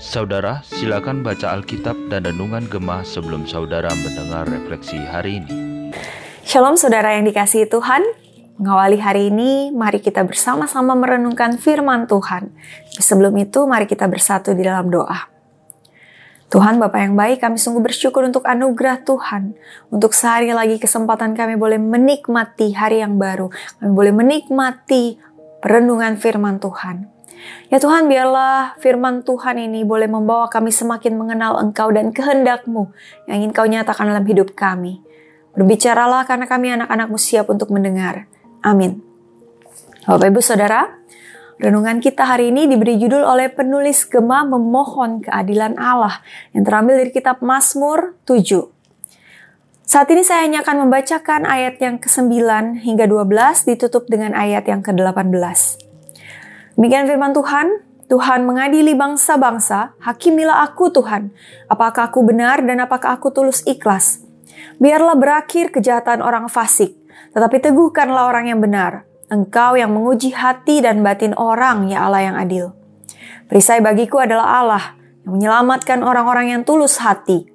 Saudara, silakan baca Alkitab dan Renungan Gemah sebelum saudara mendengar refleksi hari ini. Shalom saudara yang dikasihi Tuhan. Mengawali hari ini, mari kita bersama-sama merenungkan firman Tuhan. Sebelum itu, mari kita bersatu di dalam doa. Tuhan Bapa yang baik, kami sungguh bersyukur untuk anugerah Tuhan. Untuk sehari lagi kesempatan kami boleh menikmati hari yang baru. Kami boleh menikmati perenungan firman Tuhan. Ya Tuhan, biarlah firman Tuhan ini boleh membawa kami semakin mengenal Engkau dan kehendak-Mu yang ingin Kau nyatakan dalam hidup kami. Berbicaralah karena kami anak-anakmu siap untuk mendengar. Amin. Bapak Ibu Saudara, renungan kita hari ini diberi judul oleh penulis Gema memohon keadilan Allah yang terambil dari kitab Mazmur 7. Saat ini saya hanya akan membacakan ayat yang ke-9 hingga 12 ditutup dengan ayat yang ke-18. Demikian firman Tuhan, Tuhan mengadili bangsa-bangsa, hakimilah aku Tuhan, apakah aku benar dan apakah aku tulus ikhlas. Biarlah berakhir kejahatan orang fasik, tetapi teguhkanlah orang yang benar. Engkau yang menguji hati dan batin orang, ya Allah yang adil. Perisai bagiku adalah Allah yang menyelamatkan orang-orang yang tulus hati.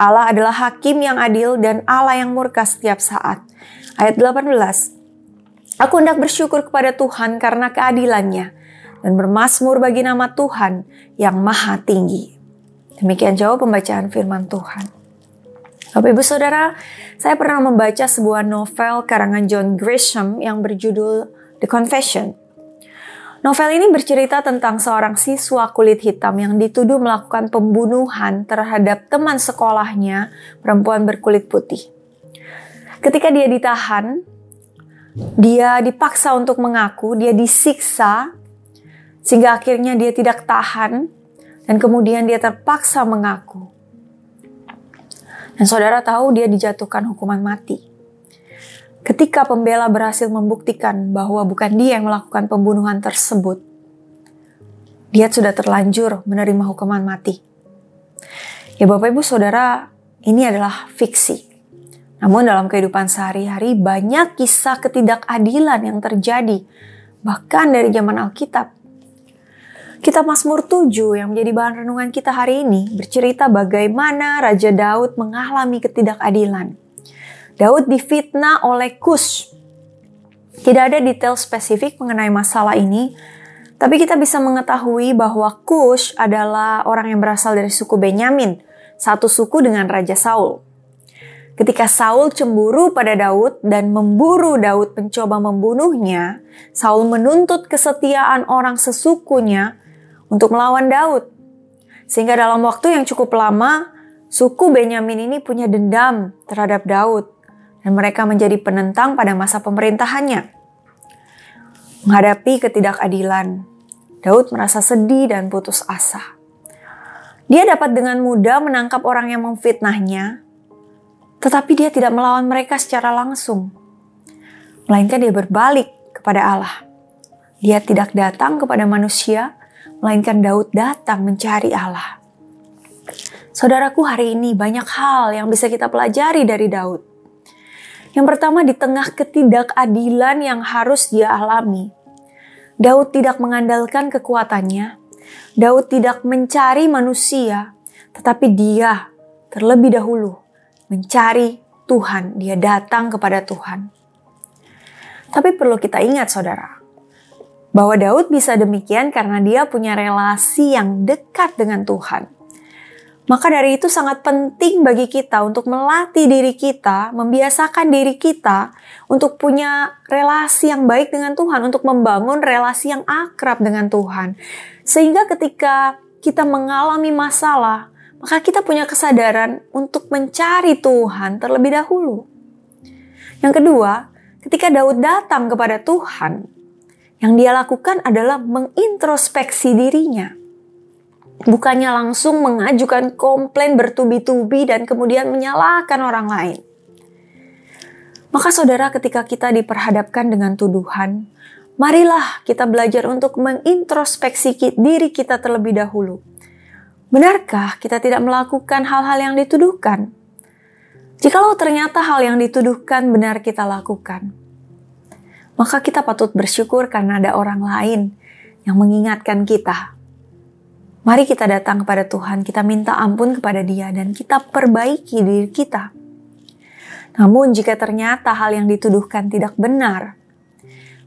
Allah adalah hakim yang adil dan Allah yang murka setiap saat. Ayat 18. Aku hendak bersyukur kepada Tuhan karena keadilannya dan bermasmur bagi nama Tuhan yang maha tinggi. Demikian jauh pembacaan firman Tuhan. Bapak Ibu Saudara, saya pernah membaca sebuah novel karangan John Grisham yang berjudul The Confession. Novel ini bercerita tentang seorang siswa kulit hitam yang dituduh melakukan pembunuhan terhadap teman sekolahnya perempuan berkulit putih. Ketika dia ditahan, dia dipaksa untuk mengaku, dia disiksa, sehingga akhirnya dia tidak tahan dan kemudian dia terpaksa mengaku. Dan saudara tahu dia dijatuhkan hukuman mati. Ketika pembela berhasil membuktikan bahwa bukan dia yang melakukan pembunuhan tersebut, dia sudah terlanjur menerima hukuman mati. Ya Bapak Ibu Saudara, ini adalah fiksi. Namun dalam kehidupan sehari-hari banyak kisah ketidakadilan yang terjadi, bahkan dari zaman Alkitab. Kitab Mazmur 7 yang menjadi bahan renungan kita hari ini bercerita bagaimana Raja Daud mengalami ketidakadilan. Daud difitnah oleh Kus. Tidak ada detail spesifik mengenai masalah ini, tapi kita bisa mengetahui bahwa Kus adalah orang yang berasal dari suku Benyamin, satu suku dengan Raja Saul. Ketika Saul cemburu pada Daud dan memburu Daud mencoba membunuhnya, Saul menuntut kesetiaan orang sesukunya untuk melawan Daud. Sehingga dalam waktu yang cukup lama, suku Benyamin ini punya dendam terhadap Daud dan mereka menjadi penentang pada masa pemerintahannya. Menghadapi ketidakadilan, Daud merasa sedih dan putus asa. Dia dapat dengan mudah menangkap orang yang memfitnahnya, tetapi dia tidak melawan mereka secara langsung. Melainkan dia berbalik kepada Allah. Dia tidak datang kepada manusia, melainkan Daud datang mencari Allah. Saudaraku, hari ini banyak hal yang bisa kita pelajari dari Daud. Yang pertama, di tengah ketidakadilan yang harus dia alami, Daud tidak mengandalkan kekuatannya. Daud tidak mencari manusia, tetapi dia terlebih dahulu mencari Tuhan. Dia datang kepada Tuhan. Tapi perlu kita ingat, saudara, bahwa Daud bisa demikian karena dia punya relasi yang dekat dengan Tuhan. Maka dari itu sangat penting bagi kita untuk melatih diri kita, membiasakan diri kita untuk punya relasi yang baik dengan Tuhan, untuk membangun relasi yang akrab dengan Tuhan. Sehingga ketika kita mengalami masalah, maka kita punya kesadaran untuk mencari Tuhan terlebih dahulu. Yang kedua, ketika Daud datang kepada Tuhan, yang dia lakukan adalah mengintrospeksi dirinya. Bukannya langsung mengajukan komplain bertubi-tubi dan kemudian menyalahkan orang lain. Maka saudara ketika kita diperhadapkan dengan tuduhan, marilah kita belajar untuk mengintrospeksi diri kita terlebih dahulu. Benarkah kita tidak melakukan hal-hal yang dituduhkan? Jikalau ternyata hal yang dituduhkan benar kita lakukan, maka kita patut bersyukur karena ada orang lain yang mengingatkan kita. Mari kita datang kepada Tuhan, kita minta ampun kepada Dia, dan kita perbaiki diri kita. Namun, jika ternyata hal yang dituduhkan tidak benar,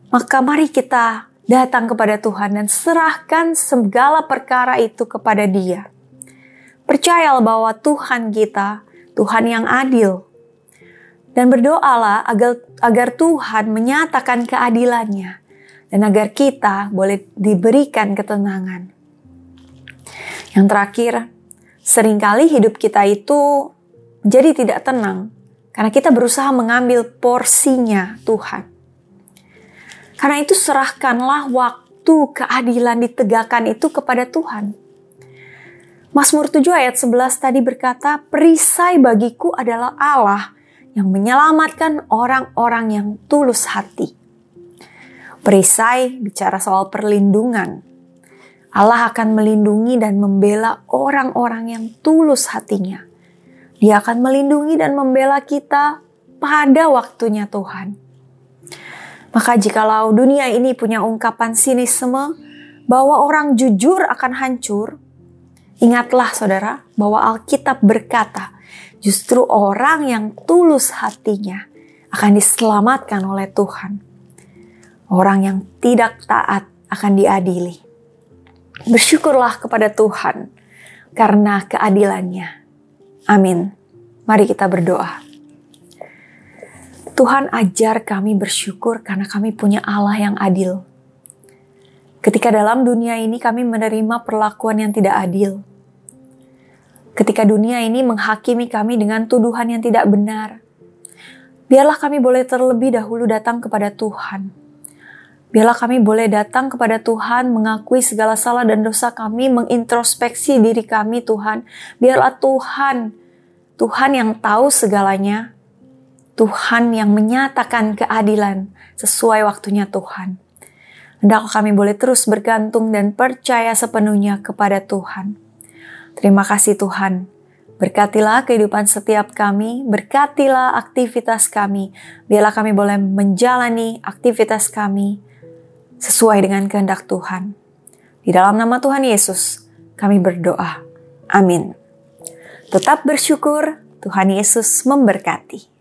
maka mari kita datang kepada Tuhan dan serahkan segala perkara itu kepada Dia. Percayalah bahwa Tuhan kita, Tuhan yang adil, dan berdoalah agar, agar Tuhan menyatakan keadilannya dan agar kita boleh diberikan ketenangan. Yang terakhir, sering kali hidup kita itu menjadi tidak tenang karena kita berusaha mengambil porsinya Tuhan. Karena itu serahkanlah waktu keadilan ditegakkan itu kepada Tuhan. Mazmur 7 ayat 11 tadi berkata, Perisai bagiku adalah Allah yang menyelamatkan orang-orang yang tulus hati. Perisai bicara soal perlindungan. Allah akan melindungi dan membela orang-orang yang tulus hatinya. Dia akan melindungi dan membela kita pada waktunya Tuhan. Maka jikalau dunia ini punya ungkapan sinisme bahwa orang jujur akan hancur, ingatlah saudara bahwa Alkitab berkata, Justru orang yang tulus hatinya akan diselamatkan oleh Tuhan. Orang yang tidak taat akan diadili. Bersyukurlah kepada Tuhan karena keadilannya. Amin. Mari kita berdoa. Tuhan ajar kami bersyukur karena kami punya Allah yang adil. Ketika dalam dunia ini kami menerima perlakuan yang tidak adil, ketika dunia ini menghakimi kami dengan tuduhan yang tidak benar. Biarlah kami boleh terlebih dahulu datang kepada Tuhan. Biarlah kami boleh datang kepada Tuhan, mengakui segala salah dan dosa kami, mengintrospeksi diri kami, Tuhan. Biarlah Tuhan, Tuhan yang tahu segalanya, Tuhan yang menyatakan keadilan sesuai waktunya Tuhan. Hendaklah kami boleh terus bergantung dan percaya sepenuhnya kepada Tuhan. Terima kasih Tuhan. Berkatilah kehidupan setiap kami, berkatilah aktivitas kami. Biarlah kami boleh menjalani aktivitas kami sesuai dengan kehendak Tuhan. Di dalam nama Tuhan Yesus, kami berdoa. Amin. Tetap bersyukur, Tuhan Yesus memberkati.